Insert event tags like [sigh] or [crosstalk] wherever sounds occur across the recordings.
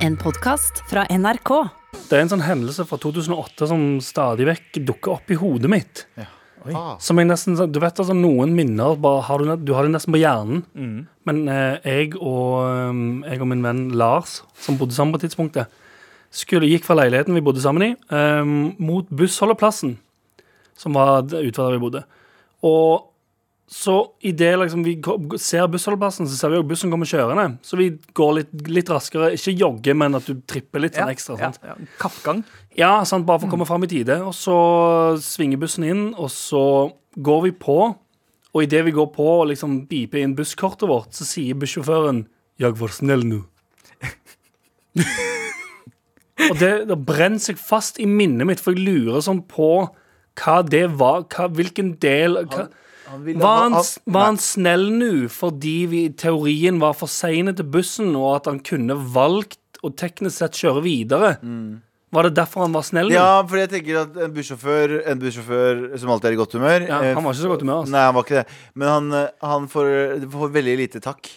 En podkast fra NRK. Det er en sånn hendelse fra 2008 som stadig vekk dukker opp i hodet mitt. Ah. Som jeg nesten, Du vet altså Noen minner bare har du, du har det nesten på hjernen. Men eh, jeg, og, eh, jeg og min venn Lars, som bodde sammen på tidspunktet, skulle, gikk fra leiligheten vi bodde sammen i, eh, mot bussholdeplassen, som var ute der vi bodde. Og så idet liksom vi ser bussholdeplassen, så ser vi jo bussen kommer kjørende. Så vi går litt, litt raskere. Ikke jogge, men at du tripper litt sånn ekstra. ja, sant? ja. Kappgang. Ja, sant, bare for å komme fram i tide. Og så svinger bussen inn, og så går vi på. Og idet vi går på og liksom beeper inn busskortet vårt, så sier bussjåføren 'Jeg var snill nå'. [laughs] og det, det brenner seg fast i minnet mitt, for jeg lurer sånn på hva det var. Hva, hvilken del hva, Han var, han, var han snill nå fordi vi teorien var for seine til bussen, og at han kunne valgt å teknisk sett kjøre videre? Var det derfor han var snill? Mm. Ja, for jeg tenker at en bussjåfør En bussjåfør som alltid er i godt humør Ja, eh, han var ikke så godt humør. Altså. Nei, han var ikke det. Men han, eh, han får, får veldig lite takk.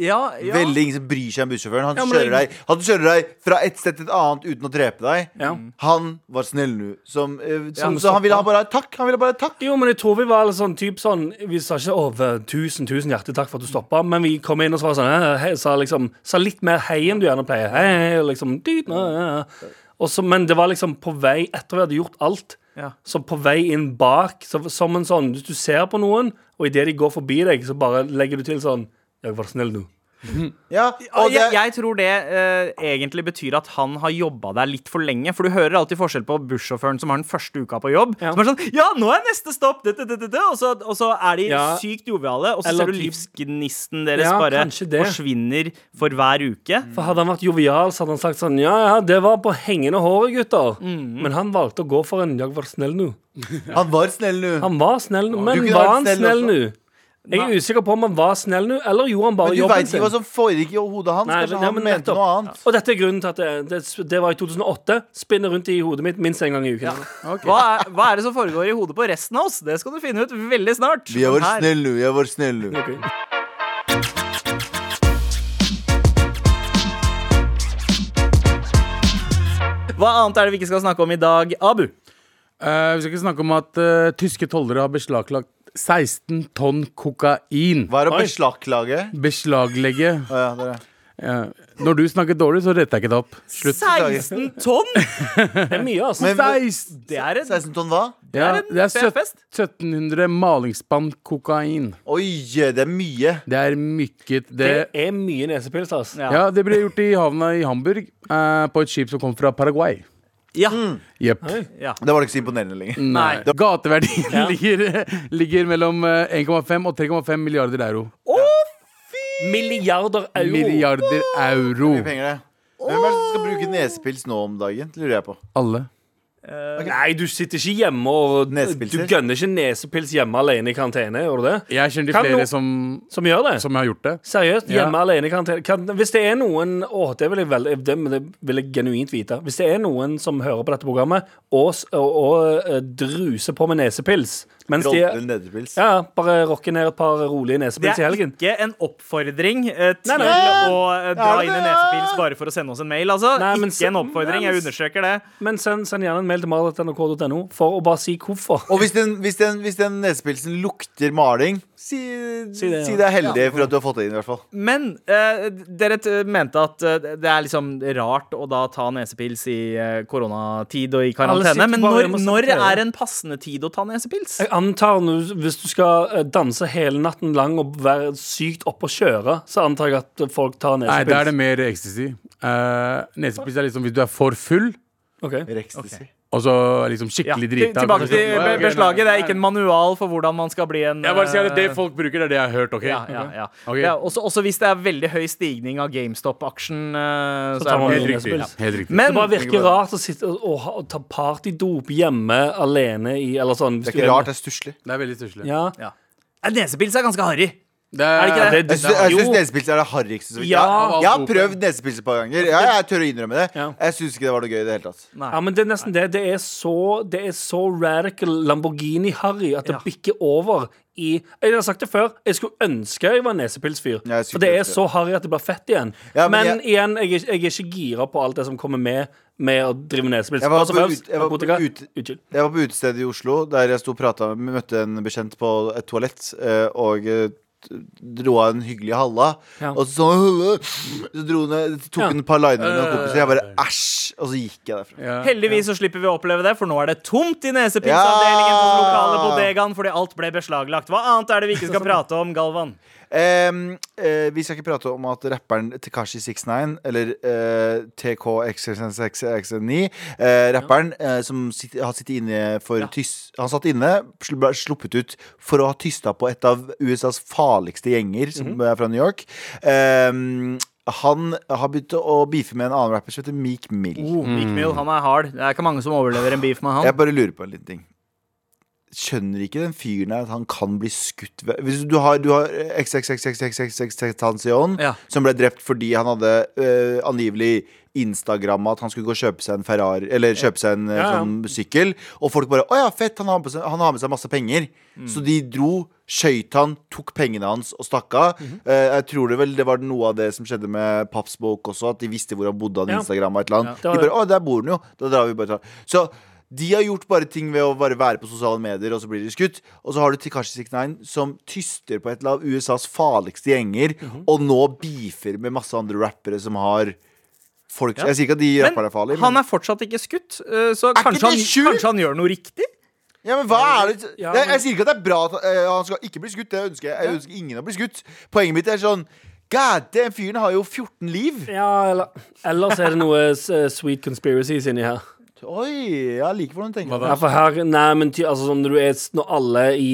Ja, ja. Veldig ingen som bryr seg om bussjåføren. Han, Ja, men kjører deg, han kjører deg fra et sted til et annet uten å drepe deg. Ja. Han var snill nå. Som, eh, som, men så han ville ha bare takk. Han ville bare takk. Jo, men jeg tror vi var litt sånn typ sånn Vi sa ikke over tusen, tusen hjertelig takk for at du stoppa, men vi kom inn og så var det sånn eh, hei, sa, liksom, sa litt mer hei enn du gjerne pleier. Hei, hei, og liksom ja, ja, ja. Og så- Men det var liksom på vei etter vi hadde gjort alt. Ja. Så på vei inn bak, så, som en sånn Hvis du ser på noen, og idet de går forbi deg, så bare legger du til sånn Jeg var snill nå. Ja, Og det, jeg, jeg tror det eh, egentlig betyr at han har jobba der litt for lenge. For du hører alltid forskjell på bussjåføren som har den første uka på jobb. Ja. Som er sånn Ja, nå er neste stopp! Det, det, det, det, det. Og, så, og så er de Ja. sykt joviale, og så Eller ser du livsgnisten deres Ja, bare forsvinner for hver uke. For Hadde han vært jovial, så hadde han sagt sånn Ja, ja, det var på hengende håret, gutter. Men han valgte å gå for en Jeg var snill nå. han var snill nå. Han var snill, nå, men var han snill snill nå? Jeg er usikker på om han var snill nå, eller gjorde han bare Men du jobben veit ikke hva sin. som foregikk i hodet hans. Nei, Kanskje men- ja, han mente noe annet. Og dette er grunnen til at det, det, det var i 2008. Spinner rundt i hodet mitt minst en gang i uken. Hva er, hva er det som foregår i hodet på resten av oss? Det skal du finne ut veldig snart. Vi har vært snill nå. Jeg var snille. nå. Ok. Hva annet er det vi ikke skal snakke om i dag? Abu. Uh, vi skal ikke snakke om at uh, tyske tollere har beslaglagt 16 tonn kokain. Hva er å Oi. beslagklage? Beslaglegge. Oh, ja, det er det. Ja. Når du snakker dårlig, så retter jeg ikke det opp. Slutt. 16 tonn! Det er mye, altså. Men- 16, Det er en 16 tonn hva? ja, er en det er fet fest. 1700 malingsspann kokain. Oi, det er mye. Det er mykket. Det, Det er mye nesepils, altså. Ja. ja, det ble gjort i havna i Hamburg, eh, på et skip som kom fra Paraguay. Ja. Jepp. ja. Det var ikke så imponerende lenger. Nei. Gateverdien Ja. ligger, [laughs] ligger mellom eh, 1,5 og 3,5 milliarder euro. Milliarder euro. Milliarder euro. Mye penger, det. Hvem er det som skal bruke nesepils nå om dagen? Lurer jeg på. Alle. Nei, du sitter ikke hjemme og Du gønner ikke nesepils hjemme alene i karantene, gjør du det? Jeg kjenner Kan flere no- som, Som gjør det? som har gjort det. Seriøst, Ja. hjemme alene i karantene kan, Hvis det er noen Å, det vil jeg vel det, det vil jeg genuint vite. Hvis det er noen som hører på dette programmet og, og, og eh, druser på med nesepils mens de ja, bare rocker ned et par rolige Det nesepils i er ikke en oppfordring eh, til Nei, nei. å dra Ja, det inn en nesepils bare for å sende oss en mail, altså. Nei, men ikke en oppfordring, Nei, jeg men- understreker det. Men send, send gjerne en mail til marit.nrk.no for å bare si hvorfor. Og hvis den, hvis, den, hvis den nesepilsen lukter maling, si, si, det, det, er heldig for at du har fått det inn, i hvert fall. Men eh, dere t mente at eh, det er liksom rart å da ta nesepils i eh, koronatid og i karantene. Men når, når er en passende tid å ta nesepils? Jeg antar nå, Hvis du skal eh, danse hele natten lang og være sykt oppe og kjøre, så antar jeg at folk tar nesepils. Nei, da er det mer ecstasy. Uh, nesepils er liksom hvis du er for full, Ok. Ecstasy. Og så liksom skikkelig ja. drita. tilbake til Ja, beslaget. Det er ikke en manual for hvordan man skal bli en Jeg bare sier at det eh, folk bruker, det er det jeg har hørt. ok? ja, ja, ja. Okay. ja også, også hvis det er veldig høy stigning av GameStop-aksjen. eh, Så så tar er man Helt riktig. nesepils. Helt riktig. Men Det bare virker rart å sitte og, å ha- ta partydop hjemme alene i Eller sånn. Det er ikke rart, det er stusslig. Det er veldig stusslig. Ja. ja. Nesepils er ganske harry. Det, er det ikke det? det, det jeg syns nesepils er det harrigste som ja. Jeg har prøvd nesepils et par ganger. Ja, jeg tør å innrømme det. Ja. Jeg syns ikke det var noe gøy i det hele tatt. Ja, men Det er nesten det. Det er så, det er så radical Lamborghini-harry at det ja. bikker over i Jeg har sagt det før, jeg skulle ønske jeg var nesepilsfyr. Ja, for det er så harry at det blir fett igjen. Ja, men, men jeg, igjen, jeg, jeg, er ikke gira på alt det som kommer med med å drive nesepils. Jeg var, på, jeg, jeg var på utestedet i Oslo der jeg sto og prata med Møtte en bekjent på et toalett, eh, og eh, dro av en hyggelig halla. Ja. Og så, sånn, så dro hun, tok hun ja. et par liner med kompiser. Jeg bare æsj! Og så gikk jeg derfra. Ja. Heldigvis så slipper vi å oppleve det, for nå er det tomt i nesepinseavdelingen på lokale bodegaen fordi alt ble beslaglagt. Hva annet er det vi ikke skal [laughs] prate om, Galvan? Um, vi skal ikke prate om at rapperen Tekashi69, eller eh, uh, TKXXX9, uh, eh, rapperen uh, som sitt, har sittet inne for ja. tyst, Han satt inne, ble sluppet ut for å ha tysta på et av USAs farligste gjenger, som mm -hmm. er fra New York. Um, han har begynt å beefe med en annen rapper som heter Meek Mill. Oh, Meek mm. Mill, Han er hard. Det er ikke mange som overlever en beef med han. Jeg bare lurer på en liten ting skjønner ikke den fyren her at han kan bli skutt Hvis Du har, du har XXXXXXXTentacion, ja. som ble drept fordi han hadde uh, angivelig Instagramma at han skulle gå og kjøpe seg en Ferrari Eller kjøpe seg en ja, ja. Sånn sykkel. Og folk bare 'Å ja, fett, han har, seg, han har med seg masse penger'. Mm. Så de dro, skøyt han, tok pengene hans og stakk av. Mm -hmm. uh, jeg tror det vel det var noe av det som skjedde med Paps bok også, at de visste hvor han bodde, han ja. Instagramma et eller annet. De bare 'Å, der bor han jo'. Da drar vi bare Så de har gjort bare ting ved å bare være på sosiale medier, og så blir de skutt. Og så har du Tikashi 69 som tyster på et eller annet USAs farligste gjenger, Mhm. og nå beefer med masse andre rappere som har folk Jeg sier ikke at de Men rapperne er farlige, han er fortsatt ikke skutt, eh, så kanskje han, kanskje han gjør noe riktig? Ja, men hva er det Ja, jeg, men- jeg sier ikke at det er bra at uh, han skal ikke bli skutt. Det ønsker jeg. Jeg ønsker ingen å bli skutt. Poenget mitt er sånn God, den fyren har jo 14 liv. Ja, eller Ellers er det noe eh, sweet conspiracies inni her. Oi, jeg liker hvordan du tenker. Ja, for her, nei, men ty, altså, sånn, når, du er, når alle i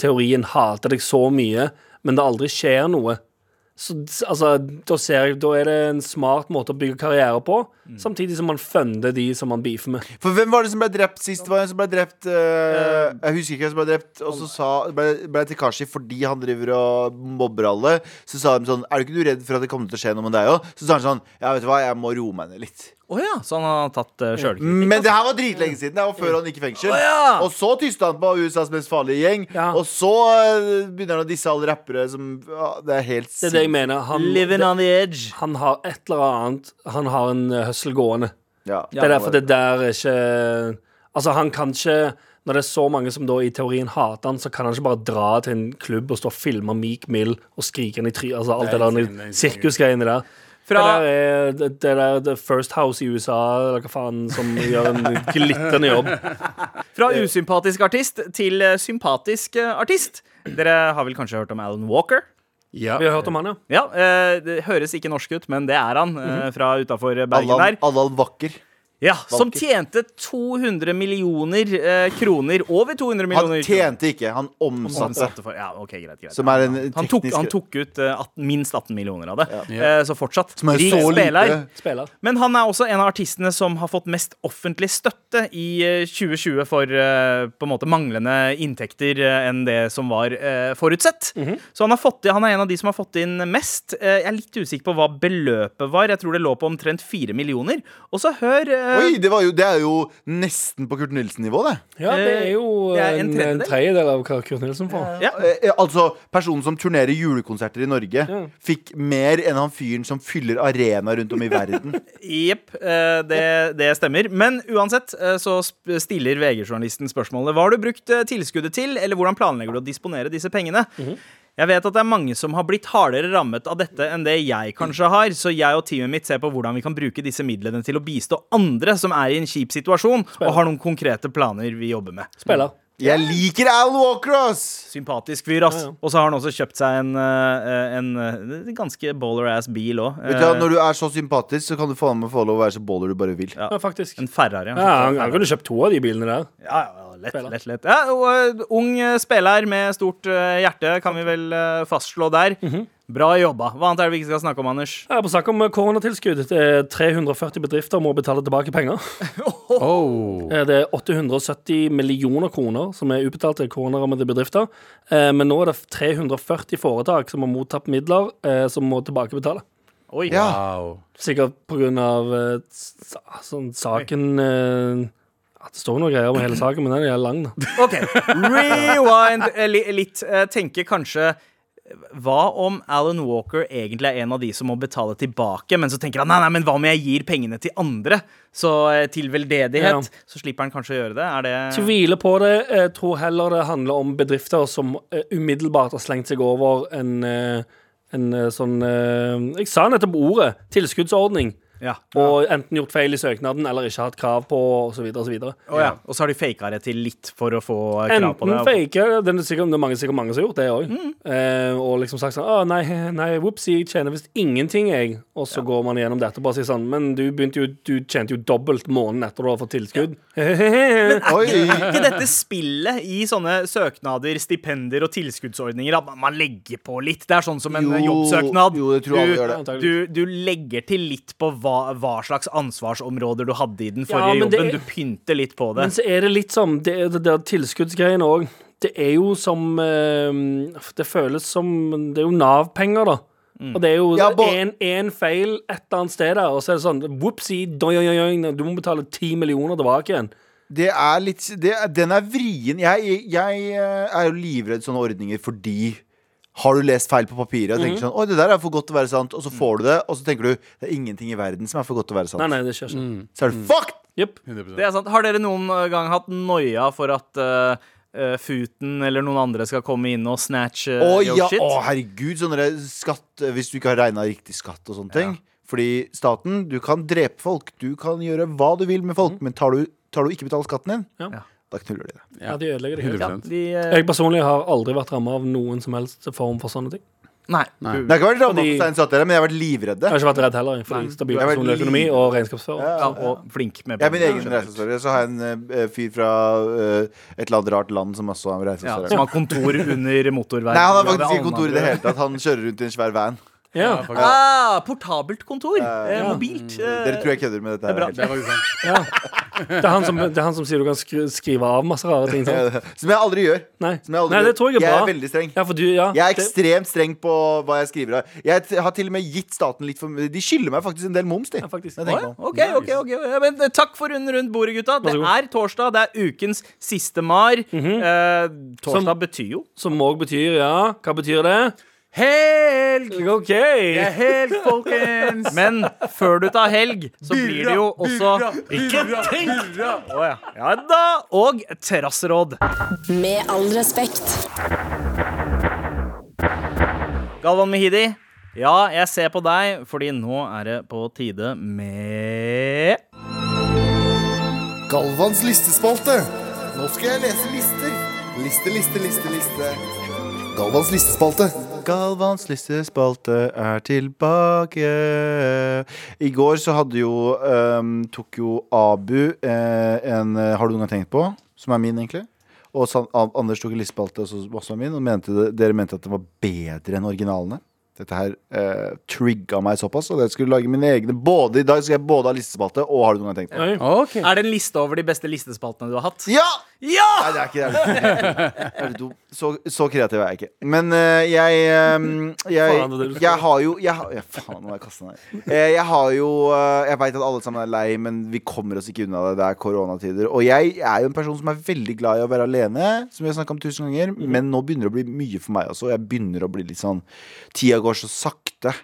teorien hater deg så mye, men det aldri skjer noe så, altså, da, ser jeg, da er det en smart måte å bygge karriere på, samtidig som man funder de som man beefer med. For hvem var det som ble drept sist? Var det en som ble drept uh, Jeg husker ikke hvem som ble drept. Og så sa, ble, ble Tekashi fordi han driver og mobber alle. Så sa de sånn Er du ikke du redd for at det kommer til å skje noe med deg òg? Så sa han sånn Ja, vet du hva, jeg må roe meg ned litt. Å ja, så han har tatt uh, sjølkritikk? Men det her var dritlenge siden. Det var før han gikk i fengsel. Oh, ja! Og så tysta han på USAs mest farlige gjeng. Ja. Og så uh, begynner han å disse alle rappere som uh, Det er helt Det er det jeg mener. Han, Living on the edge. han har et eller annet Han har en uh, høssel gående. Ja. Det er derfor det der er ikke Altså, han kan ikke Når det er så mange som da i teorien hater han, så kan han ikke bare dra til en klubb og stå og filme Meek Mill og skrike han i trynet. Altså, alt Det det er der er sirkusgreiene der. Fra- Det er det, der The First House i USA, eller hva faen, som gjør en glitrende jobb. [laughs] Fra usympatisk artist til eh, sympatisk eh, artist. Dere har vel kanskje hørt om Alan Walker? Ja. Vi har hørt om han, ja. Ja, eh, Det høres ikke norsk ut, men det er han. eh, Fra utafor Bergen der. Allan Vakker. Ja, Som tjente 200 millioner eh, kroner. Over 200 Han millioner kroner. tjente ikke, han omsatte. Omsatte for, ja, ok, greit, greit. Som er en han, tok, teknisk han tok ut eh, 18, minst 18 millioner av det. Ja. Eh, så fortsatt. Som er rik så spiller. lite. Spiller. Men han er også en av artistene som har fått mest offentlig støtte i eh, 2020 for eh, på en måte manglende inntekter eh, enn det som var eh, forutsett. Mhm. Så han, har fått, han er en av de som har fått inn mest. Eh, jeg er litt usikker på hva beløpet var. Jeg tror det lå på omtrent 4 millioner. Og så hør eh, Oi, det, var jo, det er jo nesten på Kurt Nilsen-nivå, det. Ja, det er jo Det er en en, en tredjedel. av hva Kurt Nilsen får. Ja. Eh, eh, altså, personen som turnerer julekonserter i Norge, fikk mer enn han fyren som fyller arena rundt om i verden. [laughs] Jepp, eh, det, det stemmer. Men uansett eh, så stiller VG-journalisten spørsmålet Hva har du brukt eh, tilskuddet til, eller hvordan planlegger du å disponere disse pengene? Jeg vet at det er mange som har blitt hardere rammet av dette enn det jeg kanskje har, så jeg og teamet mitt ser på hvordan vi kan bruke disse midlene til å bistå andre som er i en kjip situasjon, og har noen konkrete planer vi jobber med. Spiller. Jeg liker Al Walker, ass! Sympatisk fyr, ass. Og så har han også kjøpt seg en, en, en, eh, ganske baller-ass bil òg. Du, Når du er så sympatisk, så kan du faen meg få lov å være så baller du bare vil. Ja. En, faktisk. En Ferrari. Ja, han, han kunne kjøpt to av de bilene der. Ja, ja, lett, lett, lett. Ja, og, ung spiller med stort hjerte, kan vi vel fastslå der. Mhm. Bra jobba. Hva annet er det vi ikke skal snakke om, Anders? Jeg er på snakk om koronatilskudd. Det er 340 bedrifter må betale tilbake penger. [laughs] Oh. Eh, Det er 870 millioner kroner som er ubetalt til koronarammede bedrifter. Eh, Men nå er det 340 foretak som har mottatt midler eh, som må tilbakebetale. Oi. Ja. Wow. Sikkert på grunn av eh, sånn saken eh, Det står noe greier om hele saken, men den er lang, da. OK. Rewind eh, li- litt. Eh, Tenker kanskje hva om Alan Walker egentlig er en av de som må betale tilbake, men så tenker han nei, nei, men hva om jeg gir pengene til andre? Så eh, til veldedighet, Ja. så slipper han kanskje å gjøre det. Er det Tviler på det. Jeg tror heller det handler om bedrifter som eh, umiddelbart har slengt seg over en, eh, en sånn Jeg sa nettopp ordet. Tilskuddsordning. Ja. Og enten gjort feil i søknaden eller ikke hatt krav på, osv. og så ja. Og så har de faka det til litt for å få krav krav på Enten det. Enten Det er sikkert, det er mange, sikkert mange som har gjort det òg. Eh, og liksom sagt sånn Å, nei, nei, whoopsie, jeg tjener visst ingenting, jeg. Og så går man gjennom dette og bare sier sånn Men du jo Du tjente jo dobbelt måneden etter du har fått tilskudd. Men [laughs] Er ikke dette spillet i sånne søknader, stipender og tilskuddsordninger at man legger på litt? Det er sånn som en Jo, jobbsøknad. jo, du, det. du, du legger til litt på hva, hva slags ansvarsområder du hadde i den forrige ja, jobben. er- Du pynter litt på det. Men så er det litt sånn Det, det der tilskuddsgreiene òg. Det er jo som eh, Det føles som Det er jo Nav-penger, da. Og det er jo Ja, en feil et eller annet sted der, og så er det sånn whoopsie, du må betale ti millioner tilbake igjen. Det er litt det, er- Den er vrien. Jeg, jeg eh, er jo livredd sånne ordninger fordi har du lest feil på papiret og Mhm. tenker sånn Oi, det der er for godt til å være sant. Og så får du det, og så tenker du det er ingenting i verden som er for godt til å være sant. Nei, nei, det skjer ikke. Så er det fucked! Yep. Det er sant. Har dere noen gang hatt noia for at uh, Futen eller noen andre skal komme inn og snatch uh, your ja, shit? å herregud, sånne skatt Hvis du ikke har regna riktig skatt og sånne ting. Fordi staten, du kan drepe folk, du kan gjøre hva du vil med folk, men tar du, tar du ikke betalt skatten din, Ja. Da knuller de det. Ja, de ødelegger det Ja, de, uh... Jeg personlig har aldri vært ramma av noen som helst form for sånne ting. nei. Nei. Det har ikke vært ramma for Stein men jeg har vært livredde. Jeg har ikke vært redd heller, fordi stabil har personlig økonomi og regnskapsfører. Ja, Ja, og flink med Jeg er min egen regnskapsfører. Så har jeg en uh, fyr fra uh, et eller annet rart land som også er Ja, som har kontor under motorveien. Nei, han har faktisk ikke kontor i det hele tatt. Han kjører rundt i en svær van. Ja. Ah, portabelt kontor. Eh, mobilt. eh, Dere tror jeg kødder med dette. det er bra. Det er faktisk. [laughs] Det, er han som, det er han som sier du kan skri, skrive av masse rare ting. Sant? Som jeg aldri gjør. Nei. Som jeg, aldri Nei, det tror jeg er jeg er veldig streng. Ja, for du, ja, Jeg er ekstremt streng på hva jeg skriver av. Jeg har til og med gitt staten litt for De skylder meg faktisk en del moms, de. ja, faktisk. Jeg ja. på. OK, OK. ok men, eh, takk for runden rundt bordet, gutta. Det er torsdag. Det er ukens siste mar. eh, torsdag Som- betyr jo Som òg betyr, ja Hva betyr det? Helg! OK. Det er helg, folkens! Men før du tar helg, så blir det jo også Ikke tenk! Å ja. ja da! Og terrasseråd. Med all respekt. Galvan Mehidi. Ja, jeg ser på deg, fordi nå er det på tide med Galvans listespalte. Nå skal jeg lese lister. Liste, liste, liste, liste. Galvans listespalte. Galvans listespalte er tilbake. I går så hadde jo um, Tok jo Abu eh, en eh, Har du noen gang tenkt på? Som er min, egentlig. Og San, An- Anders tok en listespalte som også var min, og mente det, dere mente at det var bedre enn originalene. Dette her eh, trigga meg såpass, og jeg skulle lage mine egne. Både I dag skal jeg både ha listespalte og Har du noen gang tenkt på? Oi. Ok. Er det en liste over de beste listespaltene du har hatt? Ja! Ja! Nei, det er ikke det. Er du dum? Så, så kreativ er jeg ikke. Men eh, jeg ehm, jeg, Faen, det er det du skal jeg har jo jeg har, ja, Faen, nå har jeg kaste den her. Eh, jeg har jo eh, Jeg veit at alle sammen er lei, men vi kommer oss ikke unna det. Det er koronatider. Og jeg er jo en person som er veldig glad i å være alene, som vi har snakka om tusen ganger. Men nå begynner det å bli mye for meg også. Jeg begynner å bli litt sånn Tida går så sakte.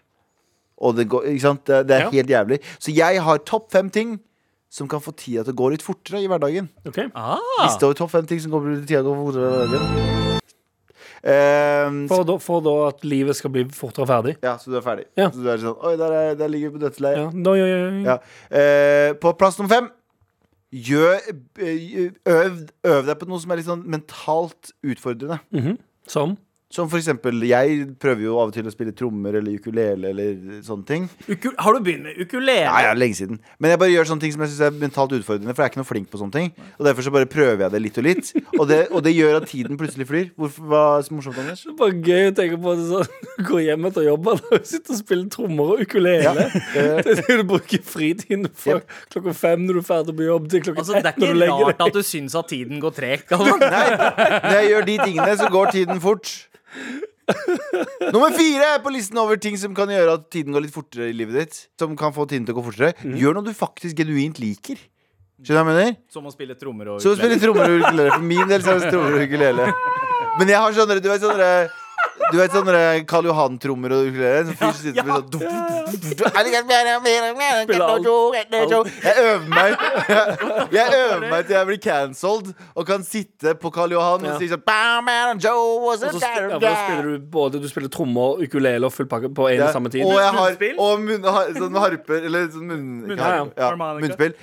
Og det går Ikke sant? Det, det er Ja. helt jævlig. Så jeg har topp fem ting som kan få tida til å gå litt fortere i hverdagen. Ok. Ah. Liste over topp fem ting som kommer til tida til å gå fortere i hverdagen. Ehm, For, da, for da at livet skal bli fortere ferdig. ja, så du er ferdig. Ja. Så du er sånn Oi, der, er, der ligger vi på dødsleiet. Ja, No, ja, Ja. uh, på plass nummer fem Gjør, eh, øv, øv deg på noe som er litt sånn mentalt utfordrende. Mhm. Som? Som for eksempel, jeg prøver jo av og til å spille trommer eller ukulele eller sånne ting. Uku har du begynt med ukulele? Nei, ja, lenge siden. Men jeg bare gjør sånne ting som jeg synes er mentalt utfordrende, for jeg er ikke noe flink på sånne ting. Og derfor så bare prøver jeg det litt og litt. Og det, og det gjør at tiden plutselig flyr. Hvorfor, hva er så morsomt, Anders? Det er bare gøy å tenke på at sånn [laughs] går hjem etter jobb og sitter og spiller trommer og ukulele. Det er det du bruker fritiden fra klokka fem når du er ferdig på jobb, til klokka Altså, det er ett når du ikke rart at du syns at tiden går tregt. [laughs] Nei, når jeg gjør de tingene, så går tiden fort. [laughs] Nummer fire på listen over ting som kan gjøre at tiden går litt fortere i livet ditt. Som kan få tiden til å gå fortere. Gjør noe du faktisk genuint liker. Skjønner du hva jeg mener? Som å spille trommer og ukulele. For min del så er det trommer og ukulele. [laughs] Men jeg har sånne Du vet sånne du vet sånne Karl Johan-trommer og ukulele? Sånn fyr som sitter med sånn Jeg øver meg Jeg øver meg til jeg blir cancelled og kan sitte på Karl Johan og si sånn "Bam, man, Joe was a Og så spiller du både Du spiller trommer, ukulele og full pakke på en og samme tid. Og jeg har og munn, sånn harper Eller sånn munnspill.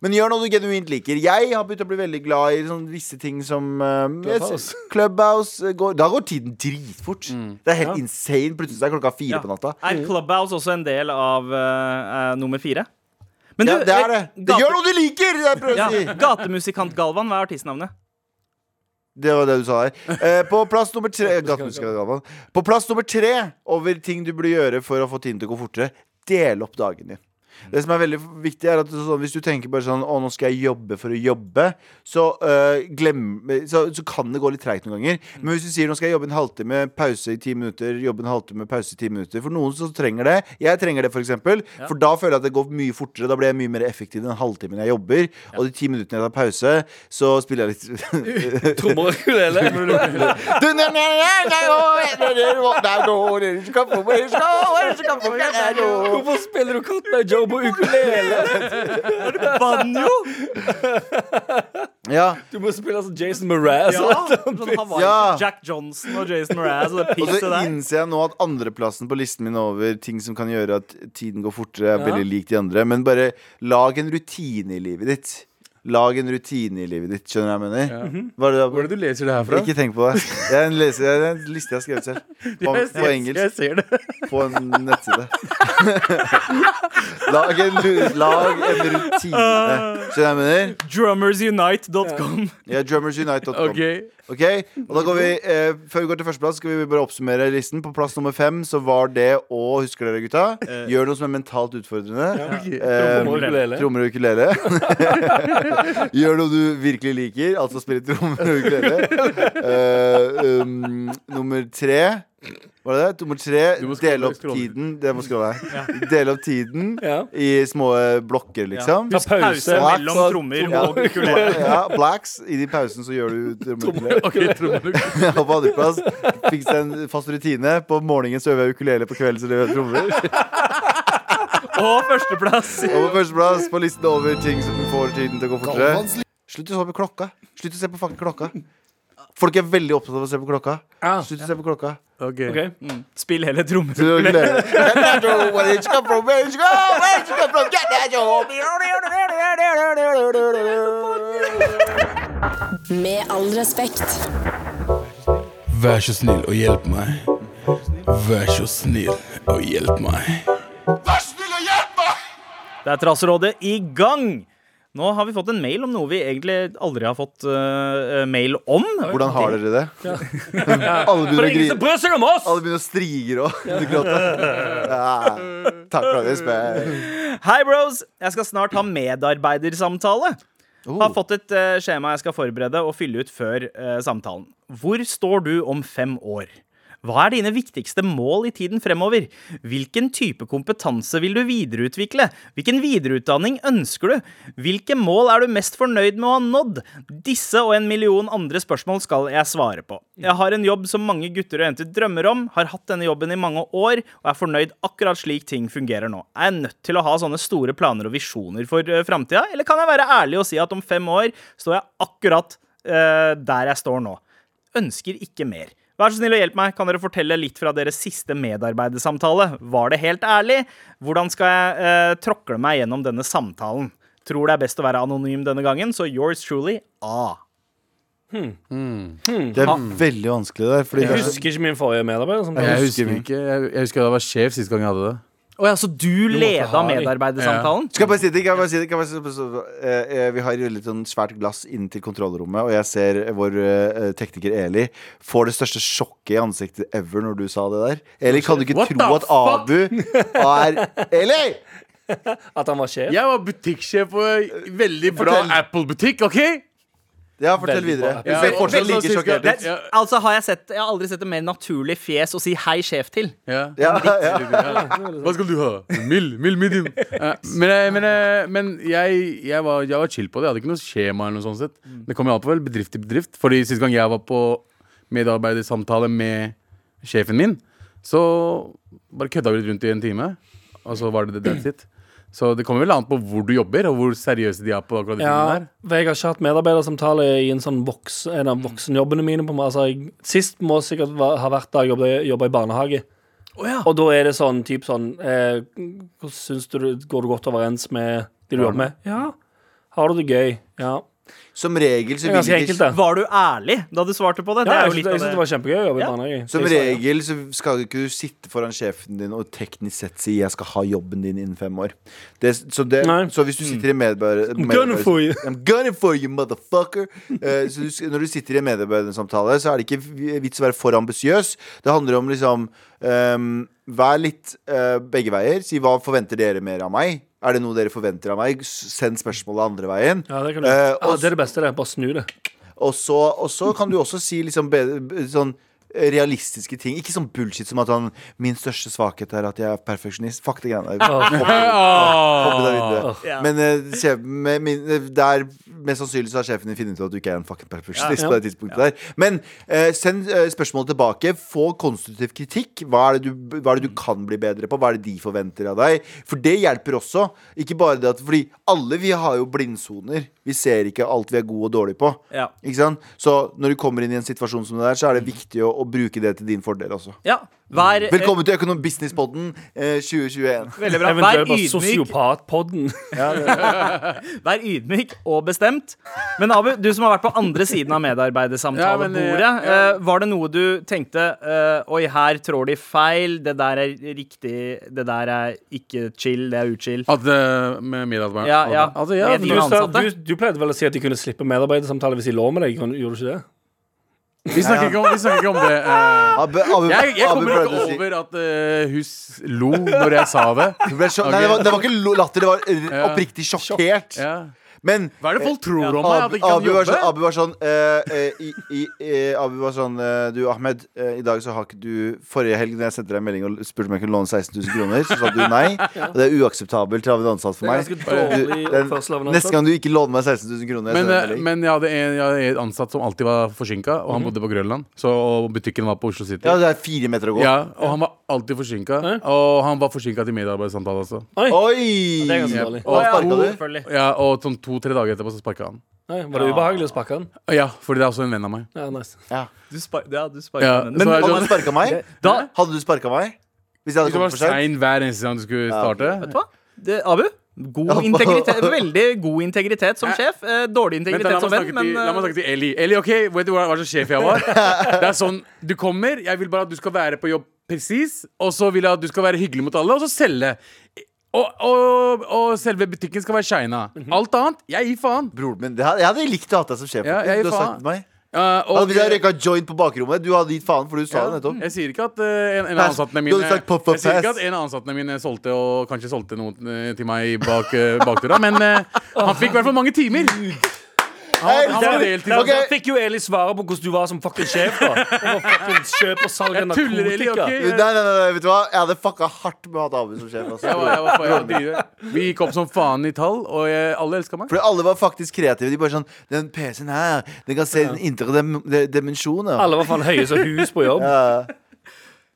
Men gjør noe du genuint liker. Jeg har begynt å bli veldig glad i sånn visse ting som uh, Clubhouse. Eh, Da går tiden dritfort. Det er helt Ja. insane. Plutselig er klokka fire Ja. på natta. Er Clubhouse også en del av uh, nummer fire? Men Ja, det er det. det gjør noe du liker! Er jeg prøver ja, å si. Gatemusikant Galvan, hva er artistnavnet? Det var det du sa her. Eh, på plass nummer tre På plass nummer tre over ting du burde gjøre for å få tiden til å gå fortere, del opp dagen din. Det som er veldig viktig, er at sånn, hvis du tenker bare sånn Å, nå skal jeg jobbe for å jobbe, så, øh, glem, så, så kan det gå litt treigt noen ganger. Men hvis du sier nå skal jeg jobbe en halvtime, pause i ti minutter, jobbe en halvtime, pause i ti minutter For noen som trenger det. Jeg trenger det, for eksempel. For da føler jeg at det går mye fortere. Da blir jeg mye mer effektiv den halvtimen jeg jobber. Og de ti minuttene jeg tar pause, så spiller jeg litt Trommer og ukulele. Hvorfor spiller du Cotton Joe på ukulele? Banjo! Ja, Du må spille altså Jason Mraz. Ja, sånn Ja. Jack Johnson og Jason Mraz og Og så innser jeg nå at andreplassen på listen min over ting som kan gjøre at tiden går fortere, er Ja. veldig lik de andre. Men bare lag en rutine i livet ditt. Lag en rutine i livet ditt. Skjønner du hva jeg mener? Hva er det Hvor er det du leser det her fra? Ikke tenk på det. Det er en, leser, det er en liste jeg har skrevet selv. [laughs] På, på engelsk. Jeg ser det. [laughs] På en nettside. [laughs] lag, en, lag en rutine. Skjønner du hva jeg mener? Drummersunite.com. Ja, drummersunite.com. Ok. Ok, og da går vi eh, Før vi går til førsteplass, skal vi bare oppsummere listen. På plass nummer fem så var det å Husker dere, gutta? Gjør noe som er mentalt utfordrende. Ok. Eh. Trommer og ukulele. [laughs] Gjør noe du virkelig liker, altså spille trommer og ukulele. Eh, um, nummer tre Var det det? Nummer tre, Du dele opp tiden. Det må skrive her. Dele opp tiden Ja. i små eh, blokker, liksom. Ta pause. blacks, mellom trommer Ja. og ukulele. [laughs] Ja, blacks. I de pausene så gjør du trommer og ukulele. Ok, [laughs] på andreplass fikk seg en fast rutine. På morgenen så øver jeg ukulele, på kvelden så øver jeg trommer. Og førsteplass. Og på førsteplass på listen over ting som får tiden til å gå fortere. Slutt å se på klokka. Slutt å se på fucking klokka. Folk er veldig opptatt av å se på klokka. Ja. Slutt å se på klokka. Ok. Mm. Spill hele. Så. Where you come from? Where did you go? Where did come from? Get that job. Med all respekt. Vær så snill og hjelp meg. Vær så snill og hjelp meg. Det er Trasserådet i gang! Nå har vi fått en mail om noe vi egentlig aldri har fått uh, mail om. Hvordan har dere det? [laughs] [laughs] Alle begynner er! Alle begynner å strige og [laughs] gråte. Ja. Takk for det, spør. Hei, bros! Jeg skal snart ha medarbeidersamtale. Har fått et uh, skjema jeg skal forberede og fylle ut før uh, samtalen. Hvor står du om fem år? Hva er dine viktigste mål i tiden fremover? Hvilken type kompetanse vil du videreutvikle? Hvilken videreutdanning ønsker du? Hvilke mål er du mest fornøyd med å ha nådd? Disse og en million andre spørsmål skal jeg svare på. Jeg har en jobb som mange gutter og jenter drømmer om, har hatt denne jobben i mange år og er fornøyd akkurat slik ting fungerer nå. Er jeg nødt til å ha sånne store planer og visjoner for uh, framtida, eller kan jeg være ærlig og si at om fem år står jeg akkurat uh, der jeg står nå? Ønsker ikke mer. Vær så snill og hjelp meg. Kan dere fortelle litt fra deres siste medarbeidersamtale? Var det helt ærlig? Hvordan skal jeg eh, tråkle meg gjennom denne samtalen? Tror det er best å være anonym denne gangen, så yours truly A. Det er veldig vanskelig der. Fordi Jeg er husker ikke min forrige medarbeider. Jeg husker husker ikke Jeg, jeg husker jeg var sjef sist gang jeg hadde det. Å ja, så du leda medarbeidersamtalen? Ja. Skal jeg bare si det? Jeg bare si det? Jeg bare si det? Eh, eh, Vi har litt sånn svært glass inn til kontrollrommet, og jeg ser vår eh, tekniker Eli får det største sjokket i ansiktet ever når du sa det der. Eli, kan du ikke What tro at Abu er Eli! [laughs] At han var sjef. Jeg var butikksjef på en veldig bra Apple-butikk, OK? Ja, fortell videre. Du ser fortsatt like sjokkert ut. Altså, har jeg, sett, jeg har aldri sett et mer naturlig fjes å si 'hei, sjef' til. ja. Ja, ja. Hva skal du ha? Mild, mild medium. Eh, men eh, men, eh, men jeg, jeg, var, jeg var chill på det. Jeg hadde ikke noe skjema. eller noe sånt sett Det kom jo an på vel bedrift til bedrift. Fordi Sist gang jeg var på medarbeidersamtale med sjefen min, så bare kødda vi litt rundt i en time. Og så var det det that's it. Så det kommer vel an på hvor du jobber, og hvor seriøse de er på akkurat de Ja, tingene der. jeg har ikke hatt medarbeidersamtale i en sånn voks, en av voksenjobbene mine. På, altså, jeg, sist må sikkert ha vært da jeg jobbet i barnehage. Og da er det sånn typ sånn eh, syns du går du godt overens med de du jobber med? Ja. Har du det gøy? Ja. Som regel så vil ikke enkelt. Var du ærlig da du svarte på det? Det Ja, er jeg jo litt syns av det det. var kjempegøy å jobbe i Ja. barnehage. Som Jeg regel så skal ikke du sitte foran sjefen din og teknisk sett si 'jeg skal ha jobben din innen fem år'. Det, så, det, så hvis du sitter i medarbeider... I'm gunning for you. I'm gunning for you, motherfucker! Så du, når du sitter i medarbeidersamtale, så er det ikke vits å være for ambisiøs. Det handler om liksom ehm, Vær litt uh, begge veier. Si hva forventer dere mer av meg? Er det noe dere forventer av meg? Send spørsmålet andre veien. Ja, det, kan du. Eh, ja, det er det beste. det Bare snu det. og så, og så kan du også si liksom bedre, sånn realistiske ting. Ikke sånn bullshit som at han Min største svakhet er at jeg er perfeksjonist. Fuck det greiene der. Men uh, sjef, med, min, eh, der, mest sannsynlig så har sjefen din funnet ut at du ikke er en fucking perfeksjonist. Ja. på det tidspunktet der Men eh, send eh, spørsmålet tilbake. Få konstruktiv kritikk. Hva er, det du, hva er det du kan bli bedre på? Hva er det de forventer av deg? For det hjelper også. Ikke bare det at Fordi alle vi har jo blindsoner. Vi ser ikke alt vi er gode og dårlige på. Ja. Ikke sant? Så når du kommer inn i en situasjon som det der, så er det viktig å, å bruke det til din fordel også. Ja. Vær, eh, Velkommen til Økonom Businesspodden eh, 2021. Veldig bra. Vær ydmyk sosiopatpodden. [laughs] vær ydmyk og bestemt. Men Abu, du som har vært på andre siden av medarbeidersamtalebordet. Ja, ja, ja. eh, var det noe du tenkte eh, Oi, her trår de feil. Det der er riktig. Det der er ikke chill. Det er uchill. At med medarbeider Ja, ja. Altså, ja, Med Du, du, du pleide vel å si at de kunne slippe medarbeidersamtale hvis de lå med deg? Gjorde du ikke det? Vi, snakker ikke om, vi snakker ikke om det. eh. Abbe, Abbe, jeg, jeg Abu kommer ikke over at uh, hun lo når jeg sa det. Du ble sjok- Nei, det var, det var ikke lo- latter, det var eh, oppriktig sjokkert. Ja. Men Hva er det folk tror om meg? At Abu, jeg ikke kan Abu, var jobbe? sånn, Abu var sånn eh, eh, i, i, eh, Abu var sånn eh, Du, Ahmed, eh, i dag så har ikke du Forrige helg da jeg sendte deg en melding og spurte om jeg kunne låne 16 000 kroner, så sa du nei. Og det er uakseptabelt av en ansatt for meg. Det er ganske dårlig Du, den, oppførsel av en neste gang du ikke låner meg 16 000 kroner Men, sender eh, en melding. men jeg hadde en, jeg hadde en ansatt som alltid var forsinka, og Mhm. han bodde på Grønland. Så, og butikken var på Oslo City. Ja, det er fire meter å gå. Ja, og han var alltid forsinka. Og han var forsinka til medarbeidersamtale også. Oi, Oi! det er ganske dårlig. Og? Selvfølgelig. Ja, Og sånn to-tre dager etterpå så sparka han. Nei, var det ubehagelig å sparke han? Ja, fordi det er også en venn av meg. Ja, nice. Du spar ja, du sparker Ja, henne. så Men er det Hadde sånn- du sparka meg? da Hadde du sparka meg? Hvis jeg hadde Hvis du var kommet for sein hver eneste gang du skulle starte vet du hva? Det, Abu? God integritet, [laughs] veldig god integritet som sjef. Eh, dårlig Vent, da, integritet la, meg som venn, snakke men til, la meg eh, snakke til Eli. Eli, ok, Vet du hva, hva slags sjef jeg var? [laughs] Det er sånn, Du kommer, jeg vil bare at du skal være på jobb presis, og så vil jeg at du skal være hyggelig mot alle, og så selge. Og, og, og selve butikken skal være shina. Mhm. Alt annet, jeg gir faen. Broren min, det hadde, Jeg hadde likt å ha deg som sjef. Ja, du har faen. sagt til meg Uh, Hadde vi røyka joint på bakrommet, du hadde gitt faen, for du sa det nettopp. Jeg sier ikke at uh, en, en av ansattene mine Jeg sier ikke at en av ansattene mine solgte og kanskje solgte noe uh, til meg bak uh, bakdøra, men han fikk i hvert fall mange timer. [laughs] Han, han var deltid. Fikk jo Eli svare på hvordan du var som fucking sjef. da Om å fucking kjøpe og salg av Jeg tuller, Eli, narkotika. ok? Nei, nei, nei, nei, vet du hva? Jeg hadde fucka hardt med å ha Abu som sjef. Altså. Jeg var, jeg var, jeg var driver. Vi gikk opp som faen i tall, og jeg, alle elska meg. Fordi alle var faktisk kreative. De bare sånn Den PC-en her, den kan se den indre dem de- dimensjoner. Alle var faen høye som hus på jobb. [laughs] Ja.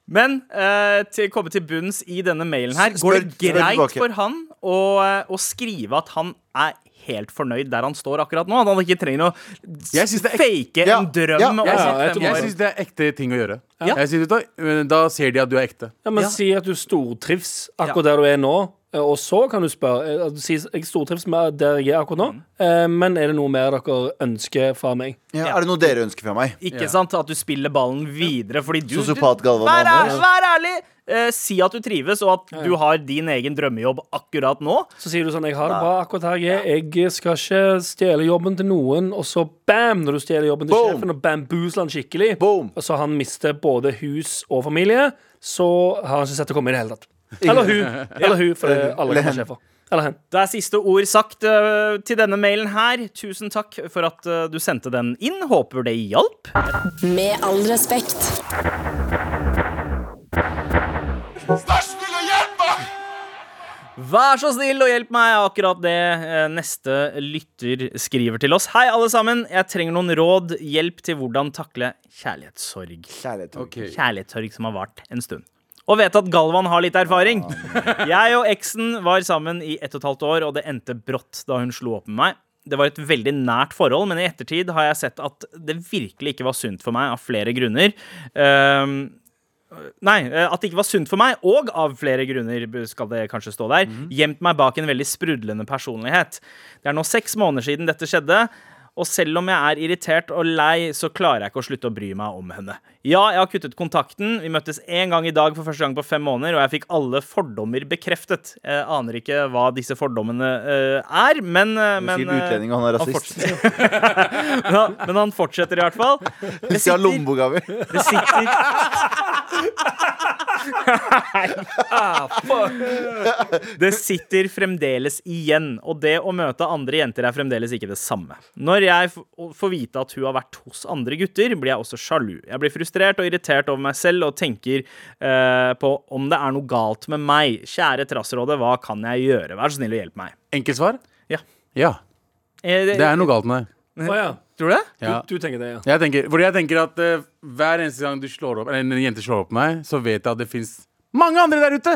Men eh, til komme til bunns i denne mailen her, Spør- går det spør greit tilbake. for han å, eh, å skrive at han er helt fornøyd der han står akkurat nå? At han ikke trenger å fake Ja, en drøm ja, ja, Jeg, jeg, syns det er ekte ting å gjøre. Ja. Jeg synes, da, da ser de at du er ekte. Ja, men Ja. Si at du stortrives akkurat der du er nå. Eh, Og så kan du spørre eh, altså, Jeg stortrives med der jeg er akkurat nå, eh, men er det noe mer dere ønsker fra meg? Ja, er det noe dere ønsker fra meg? Ikke sant? At du spiller ballen videre. Fordi du, du Sosiopat Galvan vær, vær ærlig! Eh, si at du trives, og at du har din egen drømmejobb akkurat nå. Så sier du sånn Jeg har det bra akkurat her jeg er. Jeg skal ikke stjele jobben til noen. Og så bam, når du stjeler jobben til Boom. sjefen og bamboozler han skikkelig, Boom. og så han mister både hus og familie, så har han ikke sett det komme i det hele tatt. Eller hun. [laughs] Eller hun, for det, alle kan være sjefer. Eller hen. Det er siste ord sagt eh, til denne mailen her. Tusen takk for at eh, du sendte den inn. Håper det hjalp. Med all respekt. Vær så snill og hjelp meg, akkurat det eh, neste lytter skriver til oss. Hei, alle sammen. Jeg trenger noen råd, hjelp til hvordan takle kjærlighetssorg. Kjærlighetssorg, okay. Kjærlighetssorg som har vart en stund. Og vet at Galvan har litt erfaring. Jeg og eksen var sammen i ett og et halvt år, og det endte brått da hun slo opp med meg. Det var et veldig nært forhold, men i ettertid har jeg sett at det virkelig ikke var sunt for meg av flere grunner. Ehm, Nei, eh, at det ikke var sunt for meg, og av flere grunner skal det kanskje stå der, gjemt meg bak en veldig sprudlende personlighet. Det er nå seks måneder siden dette skjedde, og selv om jeg er irritert og lei, så klarer jeg ikke å slutte å bry meg om henne. Ja, jeg har kuttet kontakten. Vi møttes én gang i dag for første gang på fem måneder, og jeg fikk alle fordommer bekreftet. Jeg aner ikke hva disse fordommene uh, er, men, eh, men Sikkert eh, utlending, og han er han rasist. fortsetter- [laughs] ja, men han fortsetter i hvert fall. Det ha lommeboka mi. det sitter [laughs] Det sitter fremdeles igjen, og det å møte andre jenter er fremdeles ikke det samme. Når jeg får vite at hun har vært hos andre gutter, blir jeg også sjalu. Jeg blir frustrert og irritert over meg selv og tenker eh, på om det er noe galt med meg. Kjære Trassrådet, hva kan jeg gjøre? Vær så snill og hjelp meg. Enkelt svar? Ja. Ja. Eh, Det er noe galt med deg. Oh, ja. Tror du det? Ja. Du, du tenker det, ja. Jeg tenker, fordi jeg tenker at uh, hver eneste gang du slår opp Eller en jente slår opp på meg, så vet jeg at det fins mange andre der ute!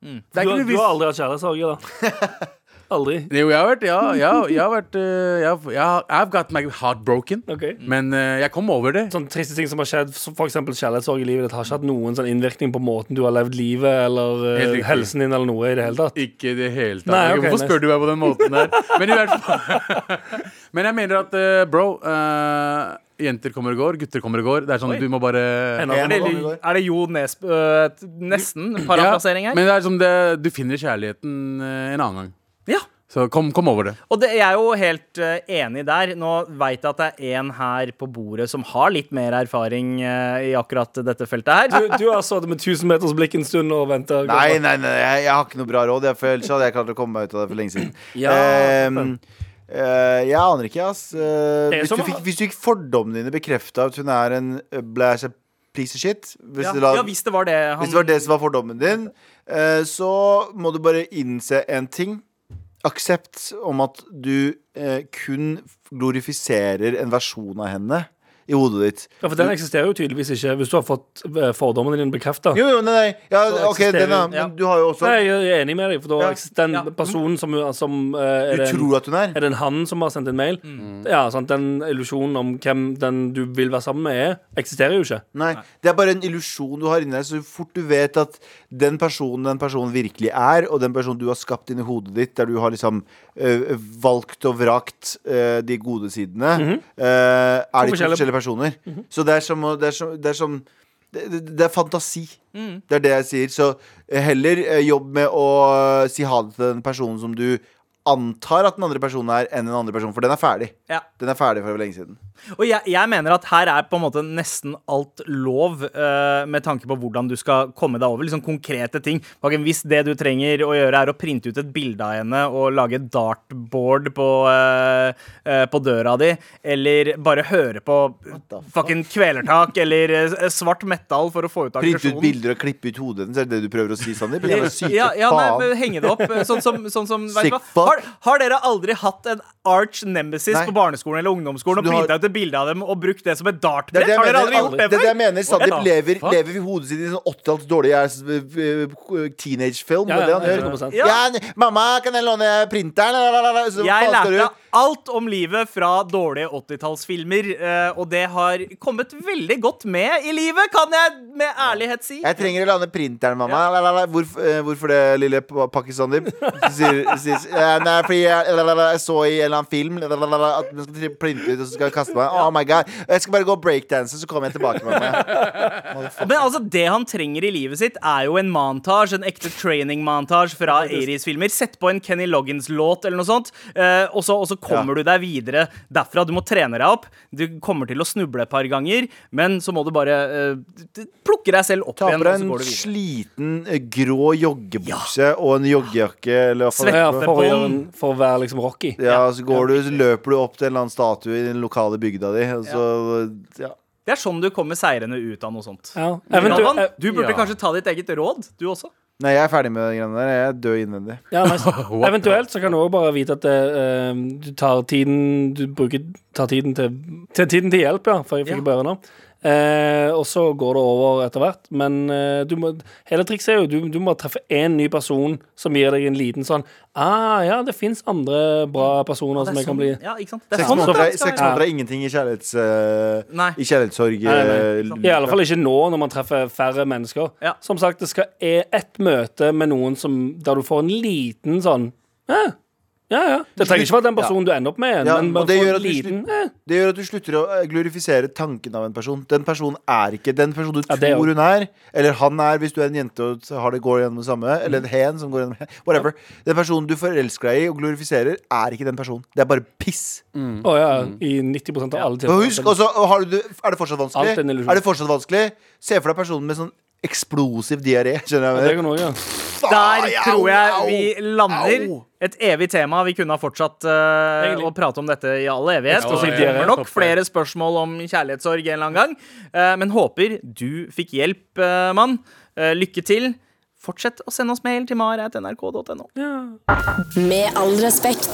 Er Du, du har aldri hatt kjærlighetssorg, eller? [laughs] Aldri? Jo, jeg har vært Ja, jeg, jeg har vært eh, jeg, jeg, I've got my heart broken. Okay. Men uh, jeg kom over det. Sånne triste ting som har skjedd, f.eks. kjærlighetssorg i livet ditt, har ikke hatt noen sånn innvirkning på måten du har levd livet eller uh, helsen din eller noe i det hele tatt. Ikke i det hele tatt. Nei, okay, Hvorfor nice. spør du meg på den måten der? Men i hvert fall [laughs] Men jeg mener at, bro eh, Jenter kommer og går, gutter kommer og går. Det er sånn, Oi. du må bare En dem. Eller, er det Jo Nesb... øh, nesten parafrasering her? Men det er som det, du finner kjærligheten en annen gang. Så kom, kom over det. Og det, jeg er jo helt uh, enig der. Nå veit jeg at det er en her på bordet som har litt mer erfaring uh, i akkurat dette feltet her. Du, du har satt med 1000 meters blikk en stund og venta. Nei, nei, nei, jeg, jeg har ikke noe bra råd. Jeg, føler ellers hadde jeg klart å komme meg ut av det for lenge siden. [clears throat] Ja, um, uh, jeg aner ikke, ass. Hvis, som- du fikk, hvis du fikk fordommene dine bekrefta at hun er en blæsj piece of shit hvis, Ja, det la, ja, hvis det var det han hvis det var det som var fordommen din, eh, så må du bare innse en ting. Aksept om at du eh, kun glorifiserer en versjon av henne i hodet ditt. Ja, for den eksisterer jo tydeligvis ikke hvis du har fått eh, fordommene dine bekrefta. Jo, jo, nei, nei. Ja, ok, den, ja. Men du har jo også Nei, jeg er enig med deg, for da Ja. den Ja. personen som, som eh, er, Du det en, tror at hun er. er det en han som har sendt en mail? Ja, sant? Den illusjonen om hvem den du vil være sammen med, er, eksisterer jo ikke. Nei, det er bare en illusjon du har inni deg. Så fort du vet at den personen den personen virkelig er, og den personen du har skapt inni hodet ditt, der du har liksom øh, valgt og vrakt øh, de gode sidene, øh, er de to forskjellige- forskjellige personer. Så det er som Det er som, det er, som det, det, det er fantasi. Det er det jeg sier. Så heller eh, jobb med å eh, si ha det til den personen som du antar at den andre personen er, enn den andre personen. For den er ferdig. Ja. Den er ferdig for lenge siden. Og jeg, jeg mener at her er på en måte nesten alt lov uh, med tanke på hvordan du skal komme deg over. Liksom konkrete ting. Hvis det du trenger å gjøre, er å printe ut et bilde av henne og lage et dartboard på, uh, uh, på døra di, eller bare høre på fucking kvelertak eller svart metal for å få ut Printe ut bilder og klippe ut hodet hennes, er det det du prøver å si, Sandeep? Ja, ja nei, henge det opp. Sånn som, sånn som Sick fuck. Har, har dere aldri hatt en arch nemesis Nei. på barneskolen eller ungdomsskolen og har- printa ut et bilde av dem og brukt det som et dartbrett? Har dere mener, aldri gjort det det er det jeg mener Sandeep lever, lever i hodet sitt i sånn 80-talls dårlig teenage-film. Ja, det er det han ja, Ja. Ja. mamma, kan jeg låne printeren? Så Jeg lærte alt om livet fra dårlige 80-tallsfilmer, eh, og det har kommet veldig godt med i livet, kan jeg med ærlighet si. Jeg trenger å låne printeren, mamma. Hvorfor, eh, hvorfor det, lille pa- Pakistan-Sandeep? [laughs] Sier, sier eh, uh, fordi jeg, jeg så i en eller annen film at man skal plinte ut, og så skal jeg kaste meg. Oh my god. Jeg skal bare gå breakdance, så kommer jeg tilbake. med meg. [laughs] Men altså, det han trenger i livet sitt, er jo en montage, en ekte training-montage fra 80s-filmer. Sett på en Kenny Loggins-låt eller noe sånt, uh, og, så, og så kommer du deg videre derfra. Du må trene deg opp. Du kommer til å snuble et par ganger, men så må du bare uh, plukke deg selv opp Ta igjen, på deg en sliten grå joggebukse og en joggejakke. Ja, Svette for, en, for å være liksom Rocky. Ja, så går du, så løper du opp til en eller annen statue i den lokale bygda di, og så ja. Det er sånn du kommer seirende ut av noe sånt. Ja. Galvan, du burde ja. kanskje ta ditt eget råd, du også. Nei, jeg er ferdig med de greiene der. Jeg er død innvendig. ja, nice. [laughs] Eventuelt så kan du også bare vite at uh, du tar tiden Du bruker tar tiden til, til tiden til hjelp, ja, for jeg fikk Ja. bare nå. Eh, og så går det over etter hvert. Men eh, du må, hele trikset er jo du, du må treffe én ny person som gir deg en liten sånn Ah, ja, det fins andre bra personer som jeg kan bli Ja, ikke sant? Det er Seks sånn måneder, er- seks måneder er ingenting i kjærlighets... uh, Nei. I kjærlighetssorg. Nei, nei. I alle fall ikke nå, når man treffer færre mennesker. Ja. Som sagt, det skal er ett møte med noen som, der du får en liten sånn Ja, ja. ja. Det trenger ikke være den personen du ender opp med, Ja, men det gjør liten eh. Det gjør at du slutter å eh, glorifisere tanken av en person. Den personen er ikke den personen du Ja, tror hun er. Eller han er, hvis du er en jente og har det går gjennom det samme. Eller en hen som går gjennom [laughs] Whatever. Den personen du forelsker deg i og glorifiserer, er ikke den personen. Det er bare piss. Å ja, i 90% av alle Og husk, også, har du, er det fortsatt vanskelig? Er det fortsatt vanskelig? Se for deg personen med sånn eksplosiv diaré. Skjønner Det kan også, ja. Der tror jeg vi lander. au. Et evig tema. Vi kunne ha fortsatt uh, å prate om dette i all evighet. Ja, og så ja, kommer ja, nok flere spørsmål om kjærlighetssorg en eller annen gang. Uh, men håper du fikk hjelp, uh, mann. Lykke til. Fortsett å sende oss mail til mar.nrk.no. Med all respekt.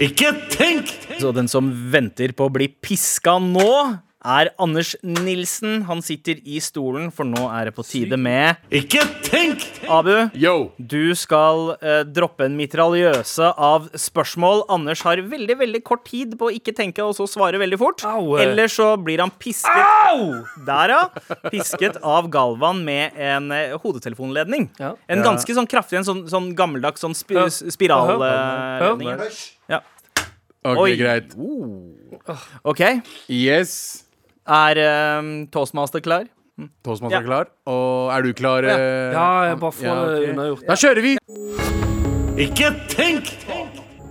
Ikke tenk! Så den som venter på å bli piska nå, er Anders Nilsen. Han sitter i stolen, for nå er det på tide med Ikke tenk! Abu, Yo! du skal eh, droppe en mitraljøse av spørsmål. Anders har veldig veldig kort tid på å ikke tenke og så svare veldig fort. Au. Eller så blir han pisket Der, ja. Pisket av Galvan med en eh, hodetelefonledning. Ja. En ganske sånn kraftig, en sånn, sånn gammeldags sånn sp spiralledning. Ja. Ok, Oi. greit. OK. Yes. Er um, toastmaster klar? Toastmaster Ja. klar. Og er du klar? Ja, Ja, jeg bare får Ja, okay. det unnagjort. Da kjører vi! Ikke tenk!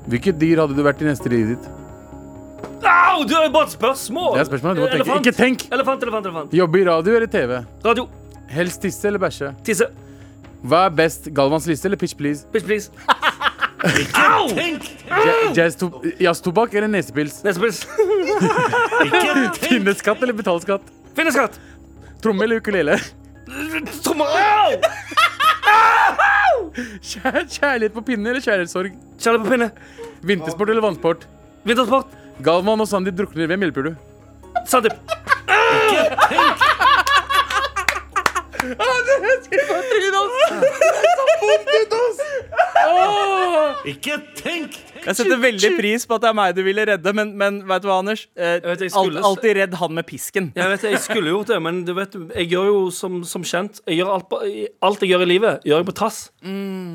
Hvilket dyr hadde du vært i neste livet ditt? Au, du er jo bare et spørsmål! Det er spørsmålet. Du må tenke. Elefant. Ikke tenk! Elefant, elefant, elefant. Jobbe i radio eller TV? Radio. Helst tisse eller bæsje? Tisse. Hva er best, Galvans liste eller Pitch Please? Pitch please. [laughs] Au! tenk! Jazz-to- Jazztobakk eller nesepils? Nesepils. [laughs] Finneskatt eller betalskatt? Finneskatt. Tromme eller ukulele? Trommer. Au! Kjær kjærlighet på pinne eller kjærlighetssorg? Kjærlighet på pinne. Vintersport eller vannsport? Vintersport. Galvan og Sandeep drukner. Hvem hjelper du? Sandeep. Jeg setter veldig pris på at det er meg du ville redde, men, men vet du hva, Anders? Eh, vet, jeg skulle- alltid redd han med pisken. Jeg vet Jeg skulle gjort det, men du vet, jeg gjør jo som, som kjent jeg gjør alt, alt jeg gjør i livet, gjør jeg på tass.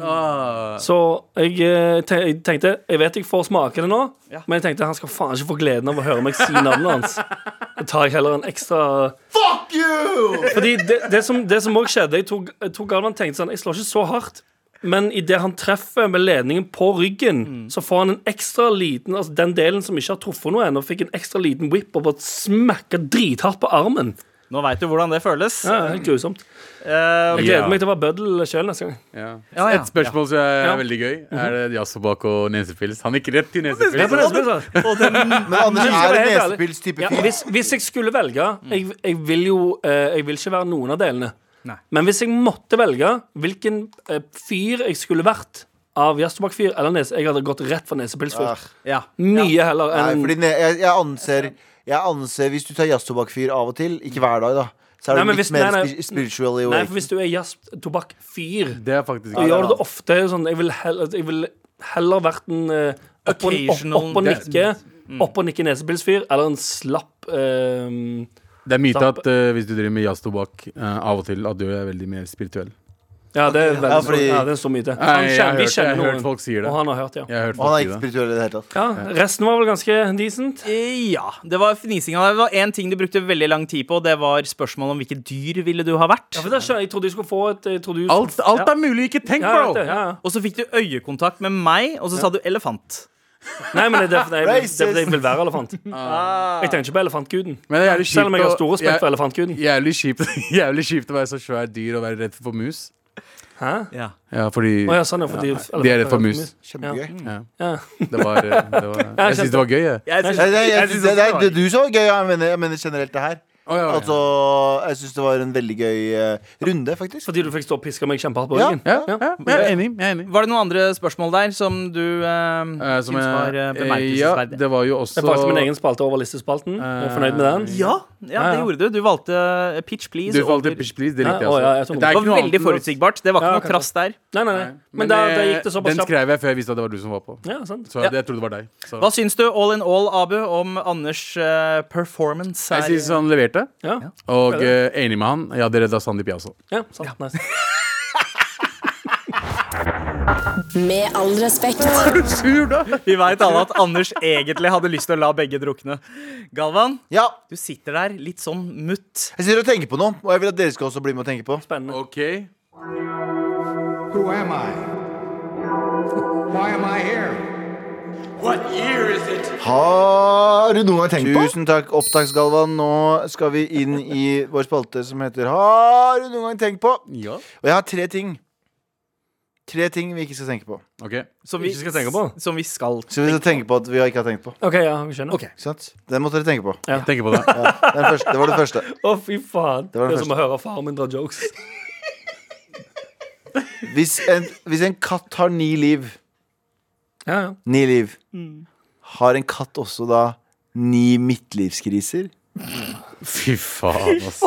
Ah. Så jeg, eh, jeg tenkte Jeg vet jeg får smake det nå, Ja. men jeg tenkte han skal faen ikke få gleden av å høre meg si navnet hans. Da tar jeg heller en ekstra Fuck you! Fordi det, det som òg skjedde Jeg tok, jeg tok Galvan tenkte sånn Jeg slår ikke så hardt. Men idet han treffer med ledningen på ryggen, så får han en ekstra liten Altså Den delen som ikke har truffet noe ennå, fikk en ekstra liten whip og bare smakka drithardt på armen. Nå veit du hvordan det føles. Ja, helt grusomt. Uh, Jeg gleder Ja. meg til å være bøddel sjøl neste gang. Ja. Ja, ja. Et spørsmål som er Ja. veldig gøy. Er det jazztobakk og nesepils? Han gikk rett til nesepils. [laughs] Men Anders er nesepils-type Ja, fyr. hvis, hvis jeg skulle velge jeg, jeg vil jo eh, Jeg vil ikke være noen av delene. Nei. Men hvis jeg måtte velge hvilken eh, fyr jeg skulle vært av jazztobakkfyr eller nese. Jeg hadde gått rett for nesepilsfyr. Ah. Ja. Mye heller Nei, enn fordi ne jeg, jeg anser Jeg anser Hvis du tar jazztobakkfyr av og til, ikke hver dag, da, så er Nei, det men litt hvis- mer nei, nei. spi- spiritually Nei, for hvis du er jazztobakkfyr, Det er faktisk så gjør du det ofte sånn Jeg vil heller, jeg vil heller vært en uh, opp og, opp, opp og nikke Mm. Opp og nikke nesepilsfyr, eller en slapp eh, Det er myte Slapp- at eh, hvis du driver med jazztobakk eh, av og til, at du er veldig mer spirituell. Ja, det er veldig Ja, fordi- ja, det er myte. Nei, Han jeg kjenner, har vi hørt, jeg kjenner har hørt noen, folk sier det. og han har hørt, ja. Jeg har hørt Og han er folk si ikke det. spirituell i det hele tatt. ja. Resten var vel ganske decent. Eh, Ja. Det var fnisinga. Det var én ting du brukte veldig lang tid på, og det var spørsmålet om hvilke dyr ville du ha vært. Ja, for det skjønner, jeg trodde jeg skulle få et jeg trodde du Alt, alt er mulig, ikke tenk, ja, jeg vet bro! ja, ja. Og så fikk du øyekontakt med meg, og så sa du elefant. Nei, men det er derfor jeg, er Racist. fordi jeg vil være elefant. Ah. Jeg tenker ikke på elefantguden. Men det er jævlig Selv om jeg har kjipt stor å- respekt for jeg- elefantguden. Jævlig kjipt, [laughs] jævlig kjipt å være så svær dyr og være redd for mus. Hæ? Ja. Ja, fordi Å ja, sånn, ja, fordi De er redd for mus. Kjempegøy. ja. Ja. Det var, eh, det var Jeg syns det var gøy, jeg. Jeg synes, Nei, nei, jeg, jeg synes synes det, også det, er, var det er du som var gøy. Jeg mener, jeg mener generelt det her. Å, ja, ja. Altså, jeg syns det var en veldig gøy uh, runde, faktisk. Fordi du fikk stå og piske meg kjempehardt på Ja. ryggen. ja, ja, jeg er enig. Jeg er enig. Var det noen andre spørsmål der som du uh, Eh, som jeg- var uh, bemerkelsesverdig? Ja, det var jo også Jeg faktisk min egen spalte Overlistespalten. Uh, er fornøyd med den. Ja, ja, det gjorde du. Du valgte eh, Pitch Please. Du valgte over- Pitch Please, det likte jeg også. Det var veldig forutsigbart. Det var ikke noe trass der. Nei, nei, nei. Nei. Men da, da eh, gikk det såpass Den skrev jeg før jeg visste at det var du som var på. Ja, sant. Så jeg trodde det var deg. Så. Hva syns du all in all, Abu, om Anders eh, performance her? Jeg syns han leverte, Ja, og eh, enig med han. Jeg hadde redda Sandeep, jeg også. ja, sant. Nice. [laughs] Med all respekt. Vi veit alle at Anders egentlig hadde lyst til å la begge drukne. Galvan, Ja, du sitter der litt sånn mutt. jeg sitter og tenker på noe, og jeg vil at dere skal også bli med og tenke på. Spennende. Ok Who am I? Why am I here? Har du noen gang tenkt på? Tusen takk, Opptaksgalvan. Nå skal vi inn i vår spalte som heter Har du noen gang tenkt på? Ja. Og jeg har tre ting. Tre ting vi ikke skal tenke på. Ok Som vi, Ikke skal tenke på. Som vi skal. Så vi skal tenke på at vi ikke har tenkt på. OK, ja, vi skjønner. Ikke sant? Den måtte dere tenke på. Tenker på det. Den første, det var det første. [laughs] Å, fy faen. Det, var det er som å høre faren min dra jokes. [laughs] Hvis en, hvis en katt har ni liv Ja, ja. Ni liv. Har en katt også da ni midtlivskriser? Fy faen, ass.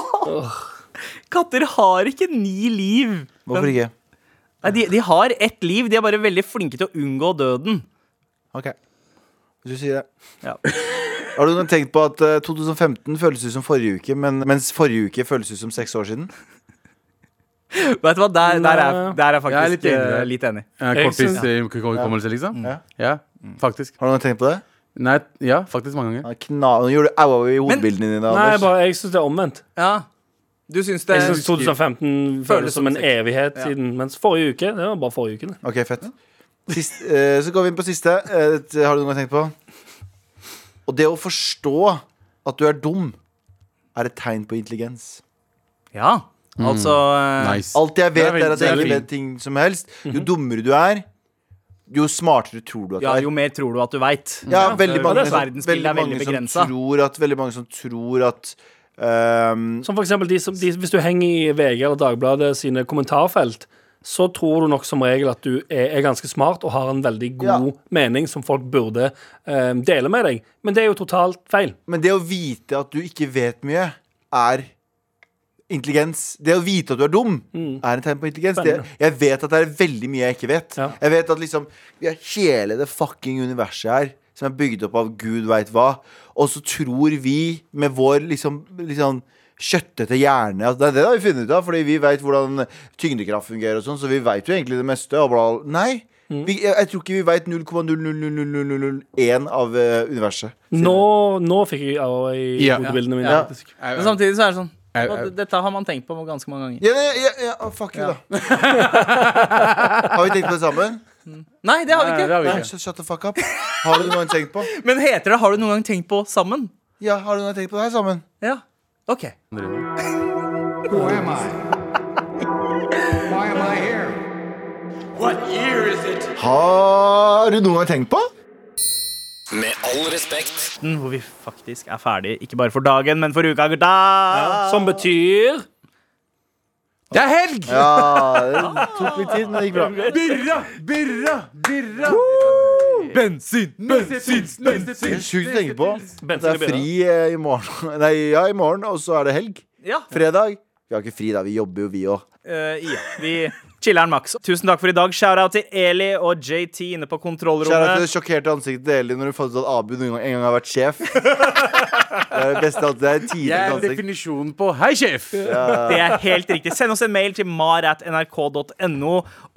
Katter har ikke ni liv. Hvorfor ikke? Nei, de, de har ett liv. De er bare veldig flinke til å unngå døden. Ok. Hvis du sier det. Ja. [laughs] Har du noen tenkt på at eh, 2015 føles ut som forrige uke, men, mens forrige uke føles ut som seks år siden? Vet du hva, Der, der, er, der er jeg Jeg er faktisk litt enig eh, der. litt enig. Eh, Jeg Korttids eh, hukommelse, liksom? Ja. Ja, faktisk. Har du noen tenkt på det? Nei, ja, faktisk mange ganger. Ja, Kna Nå gjorde du aua i hodebildene dine, Nei, Anders. bare, jeg syns det er omvendt. Ja. Du syns det Jeg synes 2015 føles som en evighet Ja. siden. Mens forrige uke, det var bare forrige uke. det. Ok, fett. Sist, eh, så går vi inn på siste. Eh, har du noen gang tenkt på? Og det å forstå at du er dum, er et tegn på intelligens. Ja. Altså eh, Nice. Alt jeg vet, er er at det jeg ikke vet ting som helst. Jo dummere du er, jo smartere tror du at du er. jo mer tror du at du veit. Ja, veldig mange, som, veldig er veldig mange som tror at Veldig mange som tror at ehm, Som for eksempel de som, de, Hvis du henger i VG eller Dagbladet sine kommentarfelt, så tror du nok som regel at du er, er ganske smart og har en veldig god Ja. mening som folk burde um, dele med deg. Men det er jo totalt feil. Men det å vite at du ikke vet mye, er intelligens. Det å vite at du er dum, er en tegn på intelligens. Det, jeg vet at det er veldig mye jeg ikke vet. Ja. Jeg vet at liksom hele det fucking universet her, som er bygd opp av gud veit hva. Og så tror vi med vår liksom, liksom kjøttete hjerne altså, det er det har vi funnet ut av, fordi vi veit hvordan tyngdekraft fungerer og sånn, så vi veit jo egentlig det meste. Og bla, Nei. Nei. Vi, jeg, jeg tror ikke vi veit 0,0000001 av uh, universet. Nå, nå fikk jeg av i Ja. hodebildene mine. Ja. Ja. Men samtidig så er det sånn Dette har man tenkt på ganske mange ganger. Ja, ja, ja, oh, fuck you, da. har vi tenkt på det sammen? Nei, det har vi Nei, det ikke. har vi Nei, ikke. shut, shut the fuck up. Har du noen gang tenkt på? Men heter det 'Har du noen gang tenkt på sammen'? Ja, har du noen gang tenkt på det her sammen? Ja. OK. Who am I? Why am I here? Har du noen gang tenkt på? Med all respekt. Hvor vi faktisk er ferdig, ikke bare for dagen, men for uka, gutta. Som betyr Det er helg! Ja, det tok litt tid, men det gikk bra. Birra, birra, birra. Bensin, bensin, Det er sjukt å tenke på. Det er fri eh, i morgen. [laughs] Nei, ja, i morgen, og så er det helg. Ja. Fredag. Vi har ikke fri, da. Vi jobber jo, vi òg. Uh, ja. Vi chiller'n Max. Tusen takk for i dag. Shout-out til Eli og JT inne på Kjære til det sjokkerte ansiktet til Eli når du fant ut at Abu noen gang, en gang har vært sjef. [laughs] Det er det beste alltid. Det er Jeg tidenes er definisjonen på 'hei, sjef'. Det er helt riktig. Send oss en mail til mar.nrk.no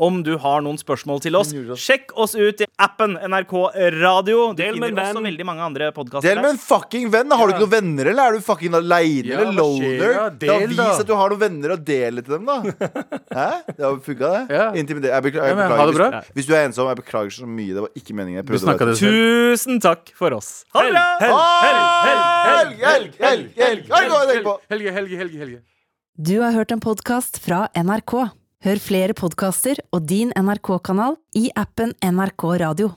om du har noen spørsmål til oss. Sjekk oss ut i appen NRK Radio. Du Del med finner en også venn. veldig mange andre podkaster Del med en fucking venn. Har du ikke noen venner, eller er du fucking aleine? Ja, eller loner? skjer loner? da? Da Vis at du har noen venner, og del det til dem, da. [laughs] Hæ? Det har funka, det? Ja. Intimider- Jeg beklager. Jeg Ja, men, ha det bra. Hvis, hvis du er ensom, jeg beklager så mye. Det var ikke meningen. Jeg Du prøvde å snakka være det selv. Tusen takk for oss. Ha det bra! Helg, helg, helg, helg! Helg, helge, helge. Du har hørt en podkast fra NRK. Hør flere podkaster og din NRK-kanal i appen NRK Radio.